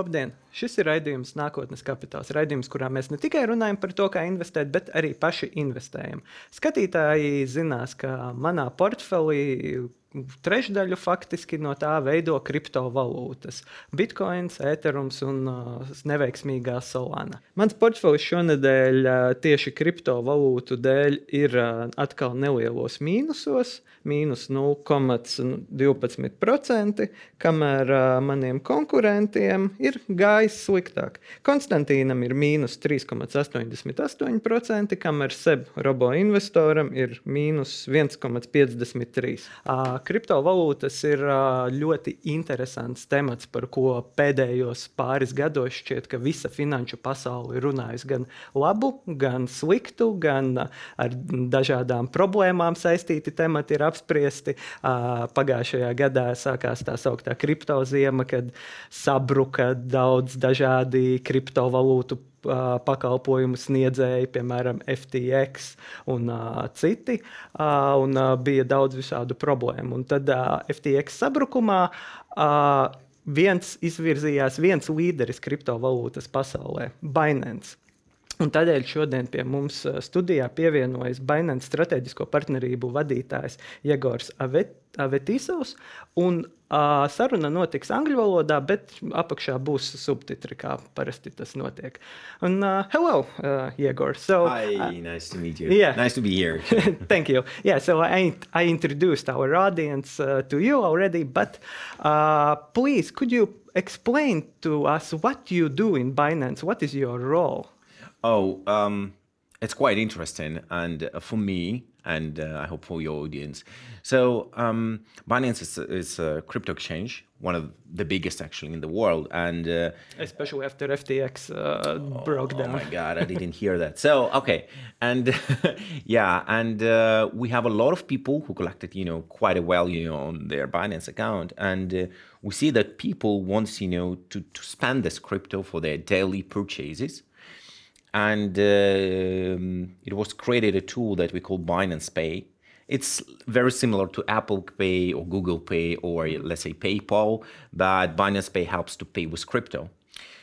Labdien! Šis ir raidījums Nākotnes kapitāls. Raidījums, kurā mēs ne tikai runājam par to, kā investēt, bet arī paši investējam. Skatītāji zinās, ka manā portfelī trešdaļu faktiski no tā veido kriptovalūtas - bitkoins, eterums un uh, neveiksmīgā solāna. Mans portfelis šonadēļ uh, tieši kriptovalūtu dēļ ir uh, atkal nelielos mīnusos, mīnus 0,12%, kamēr uh, maniem konkurentiem ir gājis sliktāk. Konstantīnam ir mīnus 3,88%, kamēr SEB robo investoram ir mīnus 1,53%. Uh, kriptovalūtas ir ļoti interesants temats, par ko pēdējos pāris gados šķiet, ka visa finanšu pasaule ir runājusi gan labu, gan sliktu, gan ar dažādām problēmām saistīti temati ir apspriesti. Pagājušajā gadā sākās tā sauktā kriptoziema, kad sabruka daudz dažādi kriptovalūtu pakalpojumu sniedzēji, piemēram, FTX un uh, citi. Uh, un uh, bija daudz visādu problēmu. Un tad uh, FTX sabrukumā. Uh, Viens izvirzījās, viens līderis kriptovalūtas pasaulē, Binance. Un tādēļ šodien pie mums studijā pievienojas Binance strateģisko partnerību vadītājs Jēgors Avetīsovs. Un Uh, saruna notiks angļu valodā, bet apakšā būs subtitri, kā parasti tas notiek. Un, uh, hello, uh, Yegor. So, Hi, uh, nice to meet you. Yeah. Nice to be here. Thank you. Yeah, so I, I introduced our audience uh, to you already, but uh, please, could you explain to us what you do in Binance? What is your role? Oh, um, it's quite interesting. And for me, and uh, I hope for your audience. So um, Binance is, is, a crypto exchange, one of the biggest actually in the world, and uh, especially after FTX uh, broke down. Oh my God, I didn't hear that. So okay, and yeah, and uh, we have a lot of people who collected, you know, quite a value on their Binance account, and uh, we see that people want, you know, to to spend this crypto for their daily purchases and uh, it was created a tool that we call Binance Pay. It's very similar to Apple Pay or Google Pay or let's say PayPal, but Binance Pay helps to pay with crypto.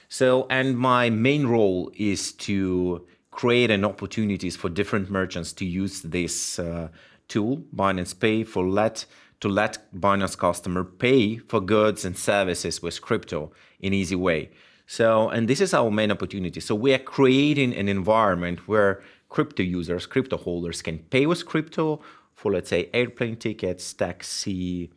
So, and my main role is to create an opportunities for different merchants to use this uh, tool, Binance Pay, for let to let Binance customer pay for goods and services with crypto in easy way. So, and this is our main opportunity. So we are creating an environment where crypto users, crypto holders can pay with crypto for, let's say, airplane tickets, taxi,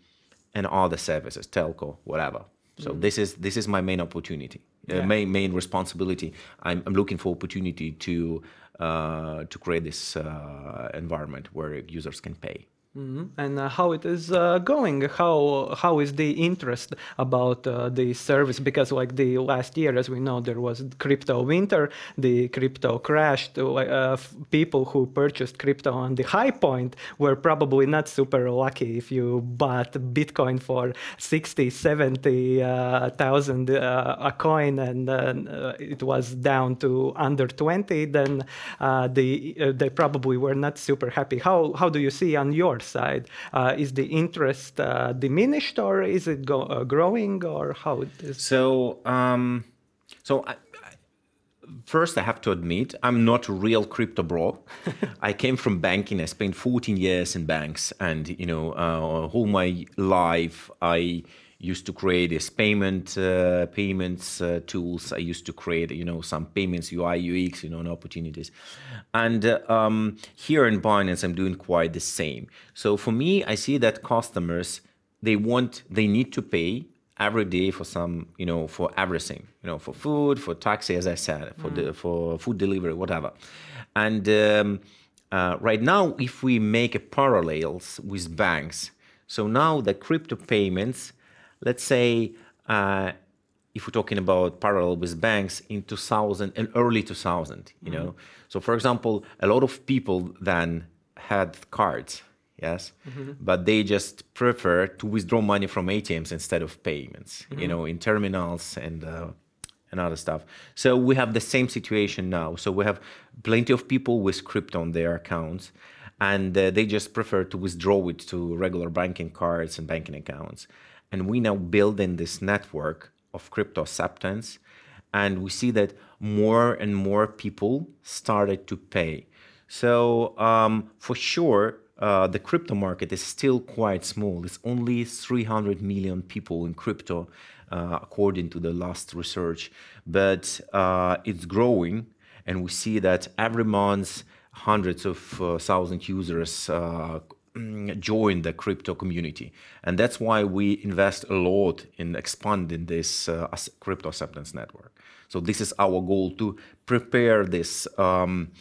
and other services, telco, whatever. So mm. this is this is my main opportunity, uh, yeah. uh, main main responsibility. I'm, I'm looking for opportunity to uh, to create this uh, environment where users can pay. Mm-hmm. And uh, how it is uh, going? How how is the interest about uh, the service? Because like the last year, as we know, there was crypto winter. The crypto crashed. Uh, people who purchased crypto on the high point were probably not super lucky. If you bought Bitcoin for 60, 70 uh, thousand uh, a coin and it was down to under 20, then the they probably were not super happy. How how do you see on your side? Uh, is the interest uh, diminished or is it go, uh, growing or how it is? So, um, so I, first I have to admit I'm not a real crypto bro. I came from banking. I spent 14 years in banks, and you know, uh, all my life I used to create this payment uh, payments uh, tools. I used to create you know some payments UI UX you know and opportunities, and uh, um, here in Binance I'm doing quite the same. So for me, I see that customers they want they need to pay every day for some you know for everything you know for food for taxi as I said for mm. the for food delivery whatever, and. Um, uh, right now, if we make a parallels with banks, so now the crypto payments let's say uh, if we're talking about parallel with banks in 2000 and early 2000 you mm-hmm. know so for example a lot of people then had cards yes mm-hmm. but they just prefer to withdraw money from atms instead of payments mm-hmm. you know in terminals and uh, and other stuff so we have the same situation now so we have plenty of people with crypto on their accounts and uh, they just prefer to withdraw it to regular banking cards and banking accounts and we now build in this network of crypto acceptance, and we see that more and more people started to pay. So um, for sure, uh, the crypto market is still quite small. It's only 300 million people in crypto, uh, according to the last research, but uh, it's growing, and we see that every month hundreds of uh, thousand users uh, join the crypto community, and that's why we invest a lot in expanding this uh, crypto acceptance network. So this is our goal to prepare this um,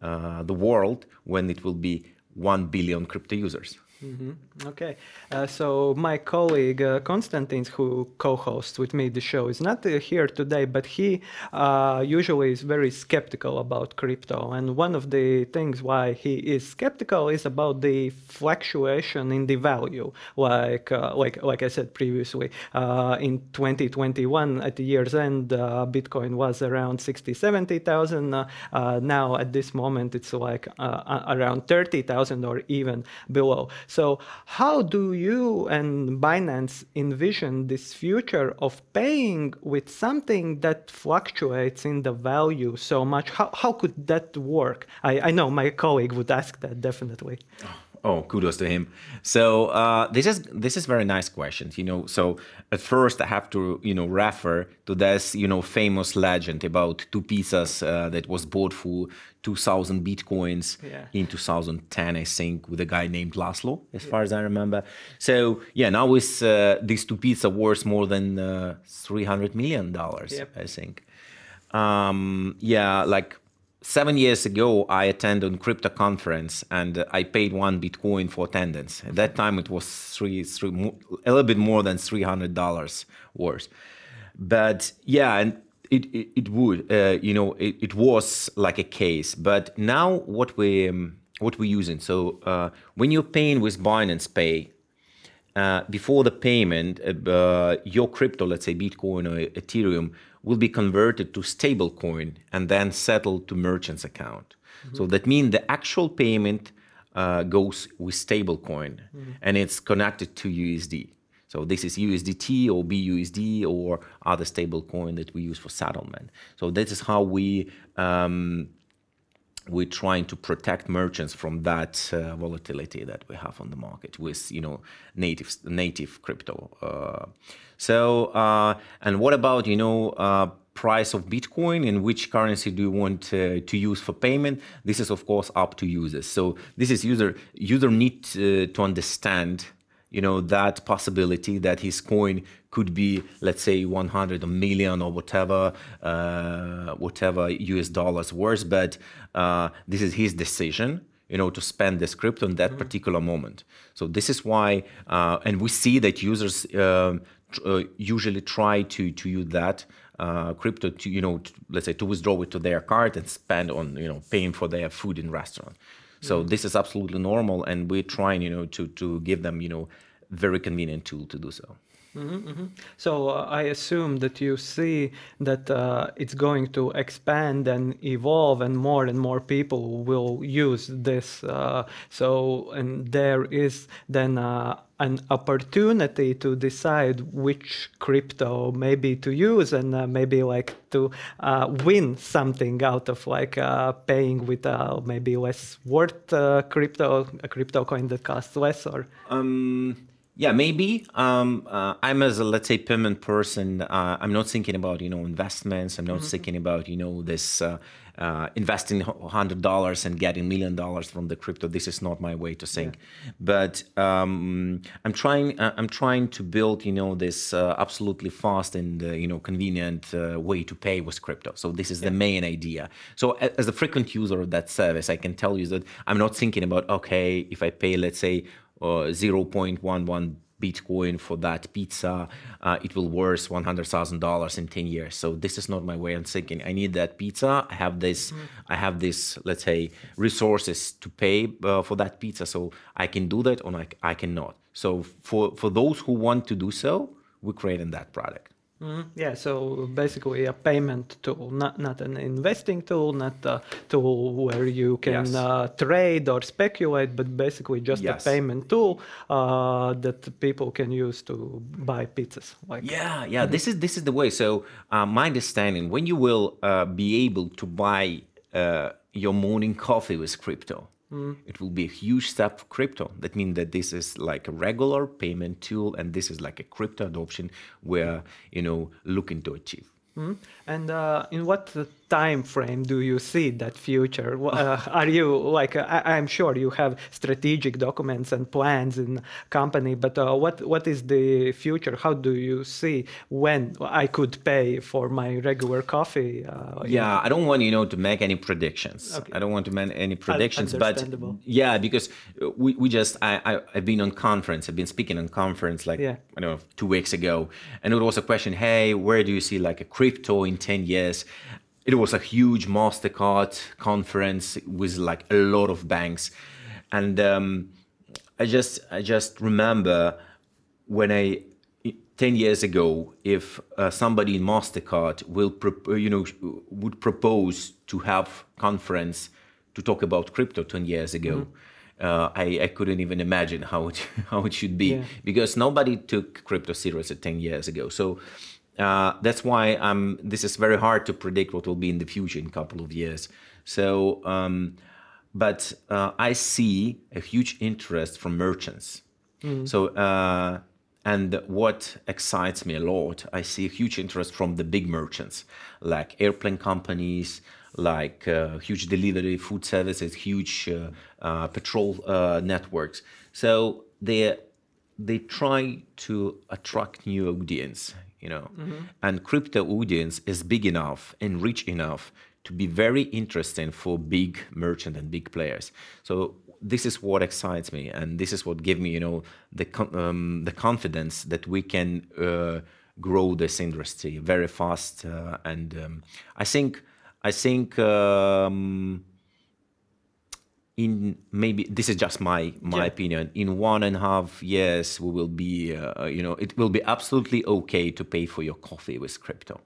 the world when it will be 1 billion crypto users. Mm-hmm. Okay, uh, so my colleague uh, Konstantins, who co-hosts with me the show, is not uh, here today, but he uh, usually is very skeptical about crypto. And one of the things why he is skeptical is about the fluctuation in the value. Like uh, like like I said previously, uh, in 2021 at the year's end, Bitcoin was around 60, 70,000. now at this moment, it's like around 30,000 or even below. So, how do you and Binance envision this future of paying with something that fluctuates in the value so much? How, how could that work? I, I know my colleague would ask that definitely. Oh, kudos to him. So uh, this is this is very nice questions. You know, so at first I have to you know refer to this you know famous legend about two pizzas uh, that was bought for 2,000 bitcoins yeah. in 2010, I think, with a guy named Laszlo, as yeah. far as I remember. So yeah, now with uh, these two pizzas worth more than uh, 300 million dollars, yep. I think. Um, yeah, like seven years ago, I attended a crypto conference and I paid one Bitcoin for attendance. At that time, it was three, three a little bit more than three hundred dollars worth. But yeah, and it it, it would, uh, you know, it, it was like a case. But now what we um, what we're using. So uh, when you're paying with Binance Pay, uh, before the payment, uh, your crypto, let's say Bitcoin or Ethereum, will be converted to stablecoin and then settled to merchant's account. Mm-hmm. So that means the actual payment uh, goes with stablecoin mm-hmm. and it's connected to USD. So this is USDT or BUSD or other stablecoin that we use for settlement. So this is how we um, we're trying to protect merchants from that uh, volatility that we have on the market with you know native native crypto. Uh, so uh, and what about you know price of Bitcoin and which currency do you want to use for payment? This is of course up to users. So this is user user need to understand you know that possibility that his coin could be let's say 100 a million or whatever uh, whatever us dollars worth but uh, this is his decision you know to spend this crypto in that mm-hmm. particular moment so this is why uh, and we see that users um, uh, usually try to to use that uh, crypto to you know to, let's say to withdraw it to their card and spend on you know paying for their food in restaurant so mm-hmm. this is absolutely normal, and we're trying, you know, to to give them, you know, very convenient tool to do so. Mm-hmm, mm-hmm. So uh, I assume that you see that uh, it's going to expand and evolve, and more and more people will use this. Uh, so and there is then uh, an opportunity to decide which crypto maybe to use, and uh, maybe like to uh, win something out of like paying with maybe less worth crypto, a crypto coin that costs less, or. Um yeah, maybe. Um, uh, I'm as a let's say payment person. Uh, I'm not thinking about you know investments. I'm not mm-hmm. thinking about you know this uh, uh investing hundred dollars and getting million dollars from the crypto. This is not my way to think. Yeah. But um, I'm trying. Uh, I'm trying to build you know this uh, absolutely fast and you know convenient way to pay with crypto. So this is yeah. the main idea. So as a frequent user of that service, I can tell you that I'm not thinking about okay if I pay let's say 0.11 Bitcoin for that pizza, uh, it will worth one hundred thousand dollars in ten years. So this is not my way of thinking. I need that pizza. I have this. Mm. I have this. Let's say resources to pay uh, for that pizza, so I can do that, or I, I cannot. So for for those who want to do so, we're creating that product. Mm, yeah, so basically a payment tool, not not an investing tool, not a tool where you can Yes. uh, trade or speculate, but basically just Yes. a payment tool uh, that people can use to buy pizzas. Like Yeah, yeah. This is this is the way. So uh, my understanding, when you will uh, be able to buy uh, your morning coffee with crypto, it will be a huge step for crypto. That means that this is like a regular payment tool, and this is like a crypto adoption we're you know looking to achieve. Mhm. And uh, in what time frame do you see that future? Uh, are you like uh, I- I'm sure you have strategic documents and plans in company, but uh, what what is the future? How do you see when I could pay for my regular coffee? Uh, Yeah, I don't want you know to make any predictions. Okay. I don't want to make any predictions, but yeah, because we, we just I, I I've been on conference. I've been speaking on conference like Yeah. I don't know two weeks ago, and it was a question. Hey, where do you see like a crypto in ten years? It was a huge Mastercard conference with like a lot of banks, and um, I just I just remember when I 10 years ago if uh, somebody in mastercard will prop- uh, you know would propose to have conference to talk about crypto 10 years ago uh, I, I couldn't even imagine how it how it should be Yeah. because nobody took crypto seriously 10 years ago. So that's why I'm, this is very hard to predict what will be in the future in a couple of years so um, but uh, I see a huge interest from merchants. So, uh, and what excites me a lot, I see a huge interest from the big merchants, like airplane companies, like uh, huge delivery, food services, huge uh, uh, petrol uh, networks. So they they try to attract new audience, you know, and crypto audience is big enough and rich enough to be very interesting for big merchant and big players. So this is what excites me, and this is what give me, you know, the um, the confidence that we can uh, grow this industry very fast. Uh, and um, I think I think. Um, in maybe this is just my my Yeah. opinion in one and a half years we will be uh, you know it will be absolutely okay to pay for your coffee with crypto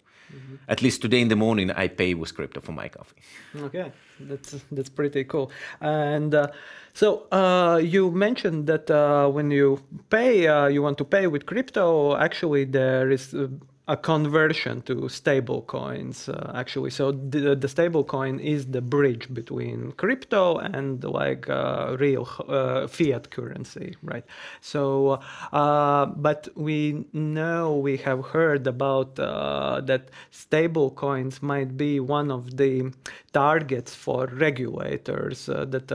at least today in the morning i pay with crypto for my coffee Okay, that's that's pretty cool. And uh, so uh, you mentioned that uh, when you pay, uh, you want to pay with crypto. Actually, there is uh, a conversion to stable coins. Uh, actually, so the, the stable coin is the bridge between crypto and like uh, real uh, fiat currency, right? So, uh, but we know we have heard about uh, that stable coins might be one of the targets for regulators uh, that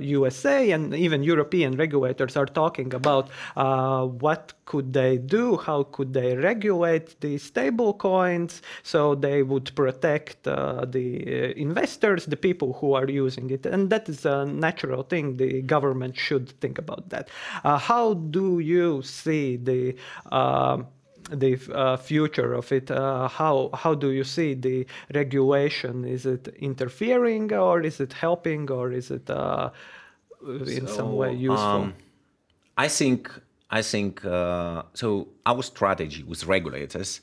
USA and even European regulators are talking about what could they do, how could they regulate the stable coins so they would protect uh, the uh, investors, the people who are using it. And that is a natural thing. The government should think about that. Uh, how do you see the uh, the uh, future of it. Uh, how how do you see the regulation? Is it interfering, or is it helping, or is it uh, in some way useful? um, I think I think uh, so. Our strategy with regulators,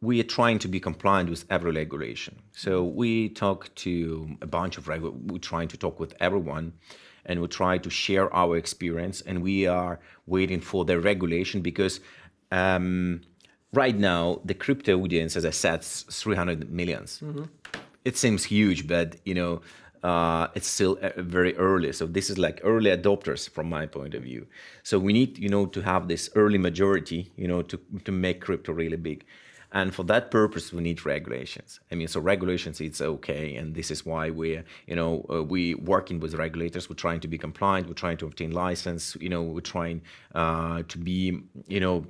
we are trying to be compliant with every regulation. So we talk to a bunch of regu- We're trying to talk with everyone, and we try to share our experience. And we are waiting for the regulation because um, right now the crypto audience, as I said, is 300 millions it seems huge, but you know, uh, it's still uh, very early. So this is like early adopters from my point of view. So we need, you know, to have this early majority, you know, to to make crypto really big. And for that purpose, we need regulations. I mean, so regulations, it's okay, and this is why we're, you know, uh, we working with regulators. We're trying to be compliant. We're trying to obtain license. You know, we're trying uh, to be, you know,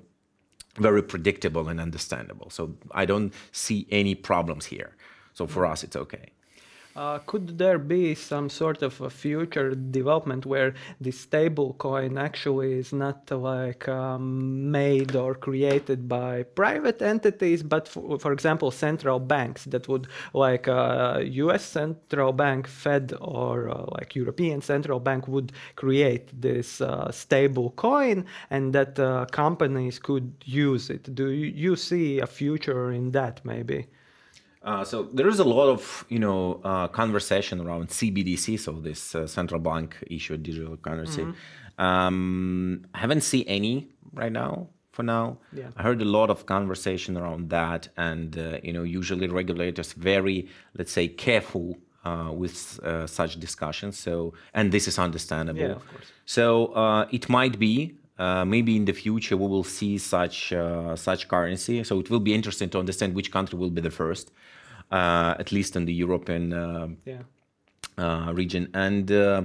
very predictable and understandable. So I don't see any problems here. So for us, it's okay. Uh, could there be some sort of a future development where the stable coin actually is not like um, made or created by private entities, but for, for example, central banks that would like uh, U.S. central bank, Fed, or uh, like European central bank would create this uh, stable coin, and that uh, companies could use it. Do you, you see a future in that maybe? Uh, so there is a lot of you know uh, conversation around CBDC, so this uh, central bank issued digital currency. Um, I haven't seen any right now. For now, Yeah. I heard a lot of conversation around that, and uh, you know usually regulators very let's say careful uh, with uh, such discussions. So and this is understandable. Yeah, of course. So uh, it might be maybe in the future we will see such uh, such currency. So it will be interesting to understand which country will be the first, uh, at least in the European uh, Yeah. uh, region. And uh,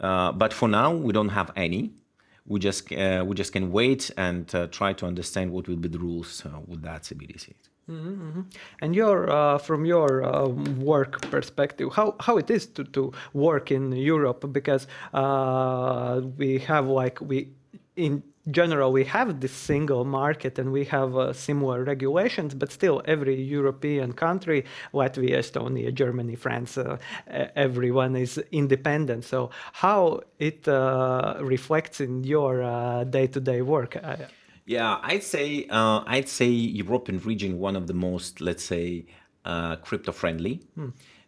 uh, but for now we don't have any. We just uh, we just can wait and uh, try to understand what will be the rules uh, with that CBDC. And your, uh, from your uh, work perspective, how, how it is to, to work in Europe? Because uh, we have like we in general we have this single market and we have uh, similar regulations, but still every European country, Latvia, Estonia, Germany, France, uh, everyone is independent. So how it uh, reflects in your uh, day-to-day work? Yeah, I'd say uh, I'd say European region one of the most let's say uh, crypto friendly,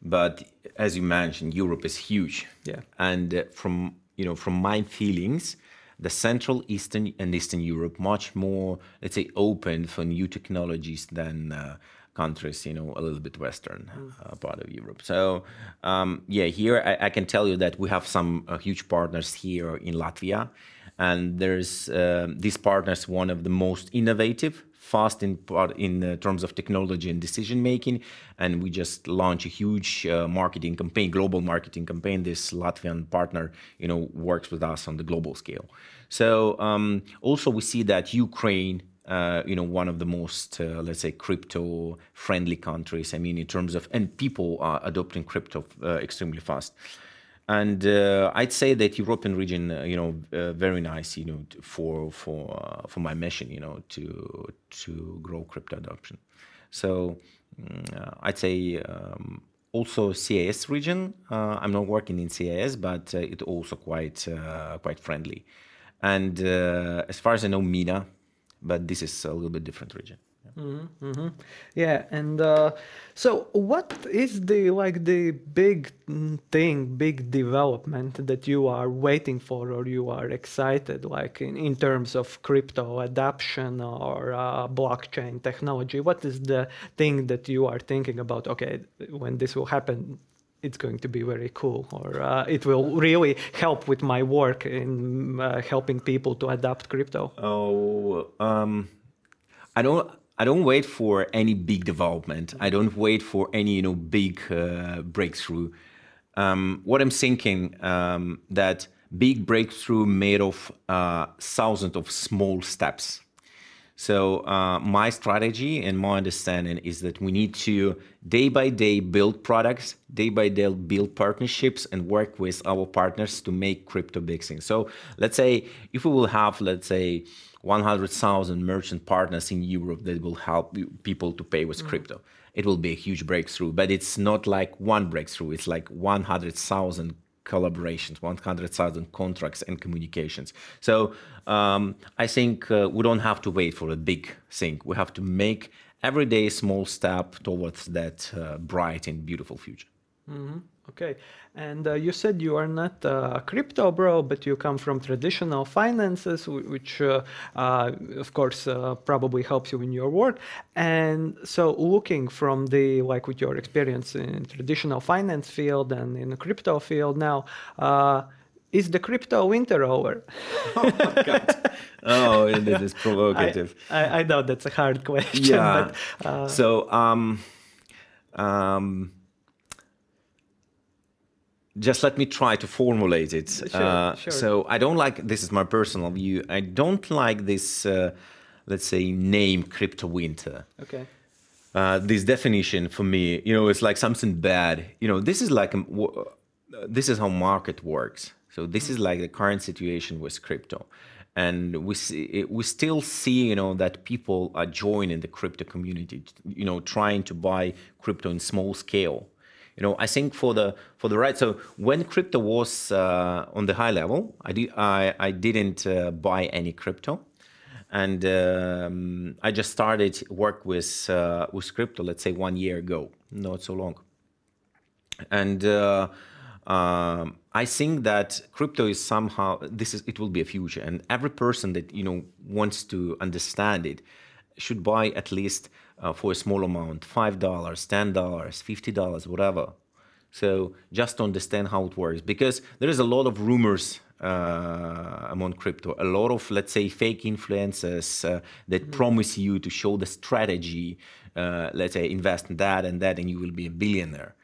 but as you mentioned, Europe is huge. Yeah. and uh, from you know from my feelings, the Central Eastern and Eastern Europe much more let's say open for new technologies than. Uh, countries you know a little bit western uh, part of europe so um, yeah here I, I can tell you that we have some uh, huge partners here in latvia and there's um these partners one of the most innovative fast in part in uh, terms of technology and decision making and we just launched a huge uh, marketing campaign global marketing campaign this latvian partner you know works with us on the global scale so um, also we see that ukraine uh, you know, one of the most, uh, let's say, crypto-friendly countries. I mean, in terms of, and people are adopting crypto uh, extremely fast. And uh, I'd say that European region, uh, you know, uh, very nice, you know, for for uh, for my mission, you know, to to grow crypto adoption. So mm, uh, I'd say um, also CIS region. Uh, I'm not working in CIS, but it also quite quite friendly. And as far as I know, MENA, but this is a little bit different region. Yeah, and uh, so what is the like the big thing, big development that you are waiting for or you are excited like in, in terms of crypto adoption or uh, blockchain technology? What is the thing that you are thinking about? Okay, when this will happen, it's going to be very cool, or uh, it will really help with my work in uh, helping people to adopt crypto. Oh, um, I don't. I don't wait for any big development. I don't wait for any you know big uh, breakthrough. Um, what I'm thinking um, that big breakthrough made of uh, thousands of small steps. So uh, my strategy and my understanding is that we need to day by day build products, day by day build partnerships, and work with our partners to make crypto big things. So let's say if we will have, let's say, 100,000 merchant partners in Europe that will help people to pay with crypto, it will be a huge breakthrough. But it's not like one breakthrough; it's like 100,000 collaborations, 100,000 contracts and communications. So um, I think uh, we don't have to wait for a big thing. We have to make every day a small step towards that uh, bright and beautiful future. Okay, and uh, you said you are not a crypto bro, but you come from traditional finances, which, uh, uh, of course, uh, probably helps you in your work. And so, looking from the like with your experience in traditional finance field and in the crypto field now, uh, is the crypto winter over? Oh, it is I, provocative. I, I know that's a hard question, yeah. but uh, so, um, um, just let me try to formulate it. Sure, uh, sure. So, I don't like this is my personal view. I don't like this, uh, let's say, name crypto winter. okay. uh, this definition for me, you know, it's like something bad. You know, this is like um, this is how market works. So this is like the current situation with crypto, and we see we still see you know that people are joining the crypto community. You know, trying to buy crypto in small scale. You know, I think for the for the right. So when crypto was uh, on the high level, I did I I didn't uh, buy any crypto and um, I just started work with uh, with crypto, let's say one year ago, not so long. And uh, um, I think that crypto is somehow this is it will be a future, and every person that you know wants to understand it should buy at least uh, for a small amount, five dollars, ten dollars, fifty dollars, whatever. So just to understand how it works, because there is a lot of rumors uh, among crypto. A lot of, let's say, fake influencers uh, that mm-hmm. promise you to show the strategy. Uh, let's say, invest in that and that, and you will be a billionaire.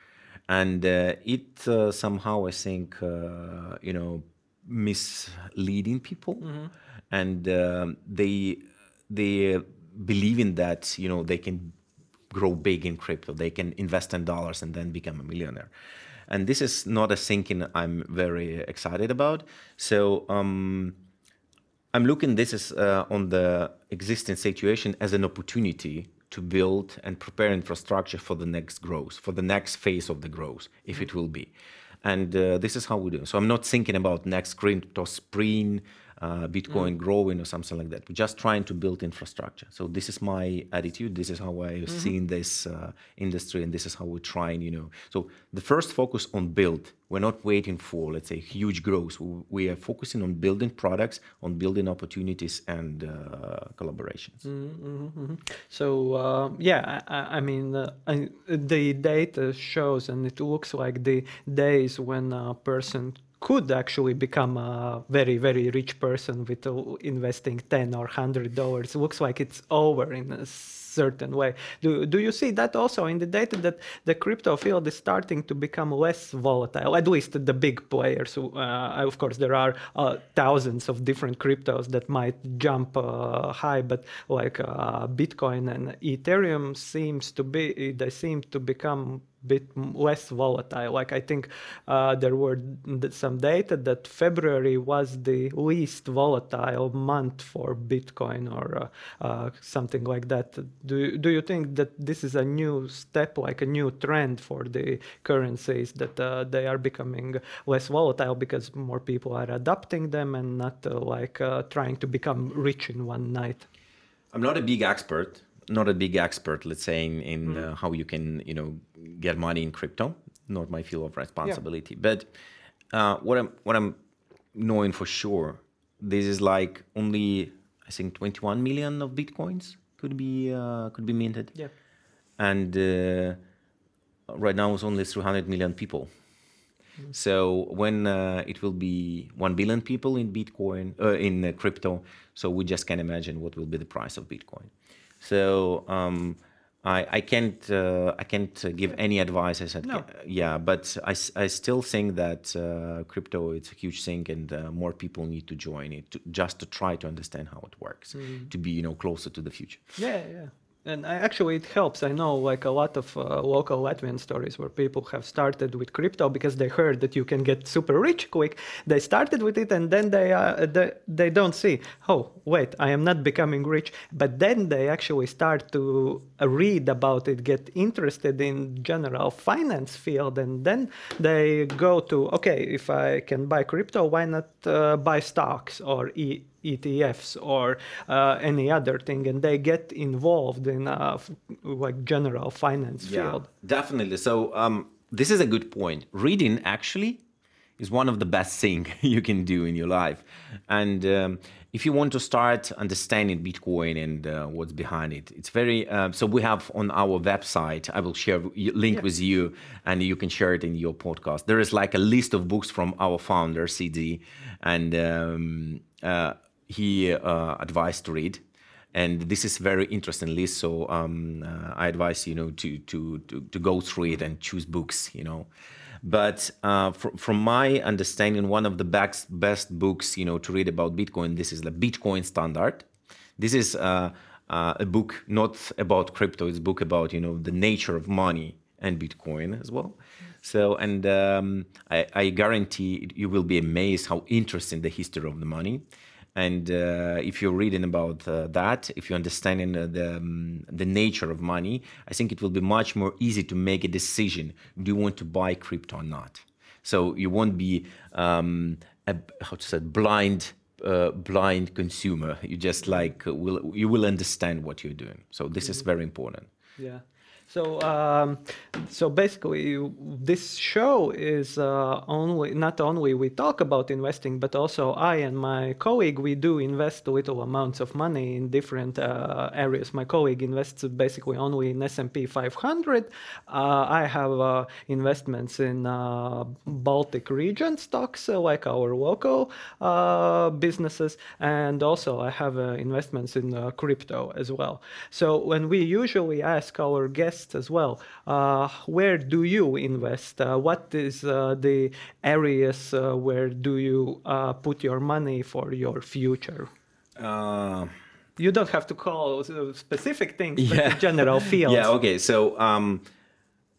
And uh, it uh, somehow, I think, uh, you know, misleading people, mm-hmm. and um, they they believe in that. You know, they can grow big in crypto. They can invest in dollars and then become a millionaire and this is not a thinking I'm very excited about. So um, I'm looking this is uh, on the existing situation as an opportunity to build and prepare infrastructure for the next growth, for the next phase of the growth, if it will be. And uh, this is how we do. So I'm not thinking about next crypto sprint uh, Bitcoin mm. growing or something like that. We're just trying to build infrastructure. So this is my attitude. This is how I've mm-hmm. seen this uh, industry, and this is how we're trying. You know, so the first focus on build. We're not waiting for let's say huge growth. We are focusing on building products, on building opportunities and uh, collaborations. Mm-hmm, mm-hmm. So uh, yeah, I, I mean uh, I, the data shows, and it looks like the days when a person could actually become a very very rich person with investing 10 or 100 dollars looks like it's over in a certain way. Do, do you see that also in the data that the crypto field is starting to become less volatile at least the big players uh, of course there are uh, thousands of different cryptos that might jump uh, high but like uh, bitcoin and ethereum seems to be they seem to become bit less volatile. Like I think uh, there were some data that February was the least volatile month for Bitcoin or uh, uh, something like that. Do do you think that this is a new step, like a new trend for the currencies that uh, they are becoming less volatile because more people are adopting them and not uh, like uh, trying to become rich in one night? I'm not a big expert not a big expert, let's say, in, in mm. uh, how you can, you know, get money in crypto. Not my field of responsibility. Yeah. But uh, what I'm what I'm knowing for sure, this is like only I think 21 million of bitcoins could be uh, could be minted. Yeah. And uh, right now it's only 300 million people. Mm. So when uh, it will be one billion people in Bitcoin uh, in crypto, so we just can imagine what will be the price of Bitcoin. So um, I, I can't uh, I can't give any advice. I said, no. yeah, but I, I still think that uh, crypto it's a huge thing, and uh, more people need to join it to, just to try to understand how it works, mm. to be you know closer to the future. Yeah, yeah and actually it helps. I know like a lot of uh, local latvian stories where people have started with crypto because they heard that you can get super rich quick. They started with it and then they uh, they, they don't see oh wait i am not becoming rich. But then they actually start to uh, read about it get interested in general finance field and then they go to okay if i can buy crypto why not uh, buy stocks or e- ETFs or uh, any other thing, and they get involved in uh, like general finance yeah, field. Definitely. So um, this is a good point. Reading actually is one of the best thing you can do in your life, and um, if you want to start understanding Bitcoin and uh, what's behind it, it's very. Uh, so we have on our website. I will share link yeah. with you, and you can share it in your podcast. There is like a list of books from our founder CZ, and um, uh, he uh, advised to read and this is very interesting list so um, uh, i advise you know to, to to to go through it and choose books you know but uh, fr- from my understanding one of the best best books you know to read about bitcoin this is the bitcoin standard this is uh, uh, a book not about crypto. It's a book about you know the nature of money and Bitcoin as well. So, and um, I, I, guarantee you will be amazed how interesting the history of the money. And uh, if you're reading about uh, that, if you're understanding uh, the um, the nature of money, I think it will be much more easy to make a decision: do you want to buy crypto or not? So you won't be um, a, how to say blind uh, blind consumer. You just like uh, will you will understand what you're doing. So this is very important. Yeah. So, um, so basically, this show is uh, only not only we talk about investing, but also I and my colleague we do invest little amounts of money in different uh, areas. My colleague invests basically only in S and P 500. Uh, I have uh, investments in uh, Baltic region stocks, uh, like our local businesses, and also I have investments in crypto as well. So when we usually ask our guests invest as well. Uh, where do you invest? Uh, what is uh, the areas where do you put your money for your future? you don't have to call specific things, yeah. but general fields. Yeah. Okay. So um,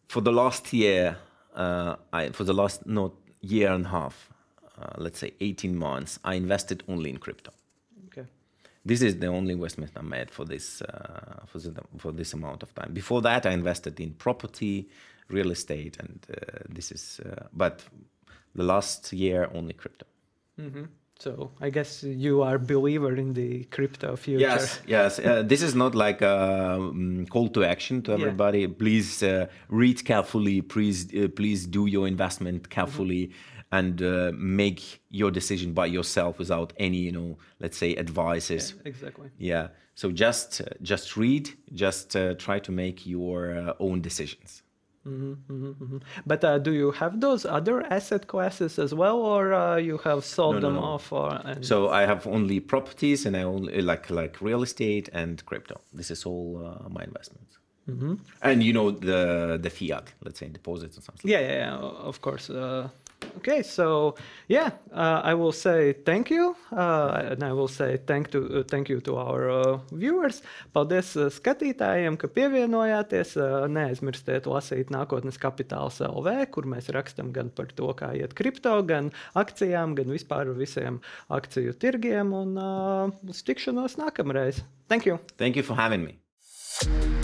for the last year, uh, I, for the last not year and a half, uh, let's say 18 months, I invested only in crypto this is the only investment I made for this uh, for, the, for this amount of time. Before that, I invested in property, real estate, and uh, this is. Uh, but the last year, only crypto. Mm-hmm. So I guess you are believer in the crypto future. Yes, yes. Uh, this is not like a um, call to action to everybody. Yeah. Please uh, read carefully. Please, uh, please do your investment carefully. Mm-hmm and uh, make your decision by yourself without any you know let's say advices. Yeah, exactly. Yeah. So just uh, just read just uh, try to make your uh, own decisions. Mm-hmm, mm-hmm, mm-hmm. but uh, do you have those other asset classes as well or uh, you have sold no, them no, no. off or and... so i have only properties and i only like like real estate and crypto. This is all my investments. Mm-hmm. and you know the the fiat let's say deposits and something yeah yeah, yeah of course Okay, so yeah, uh, I will say thank you, uh, and I will say thank, to, uh, thank you to our uh, viewers. Paldies uh, skatītājiem, ka pievienojāties. Uh, neaizmirstiet lasīt nākotnes kapitāls LV, kur mēs rakstam gan par to, kā iet kripto, gan akcijām, gan vispār visiem akciju tirgiem. Un uz tikšanos nākamreiz. Thank you! Thank you for having me!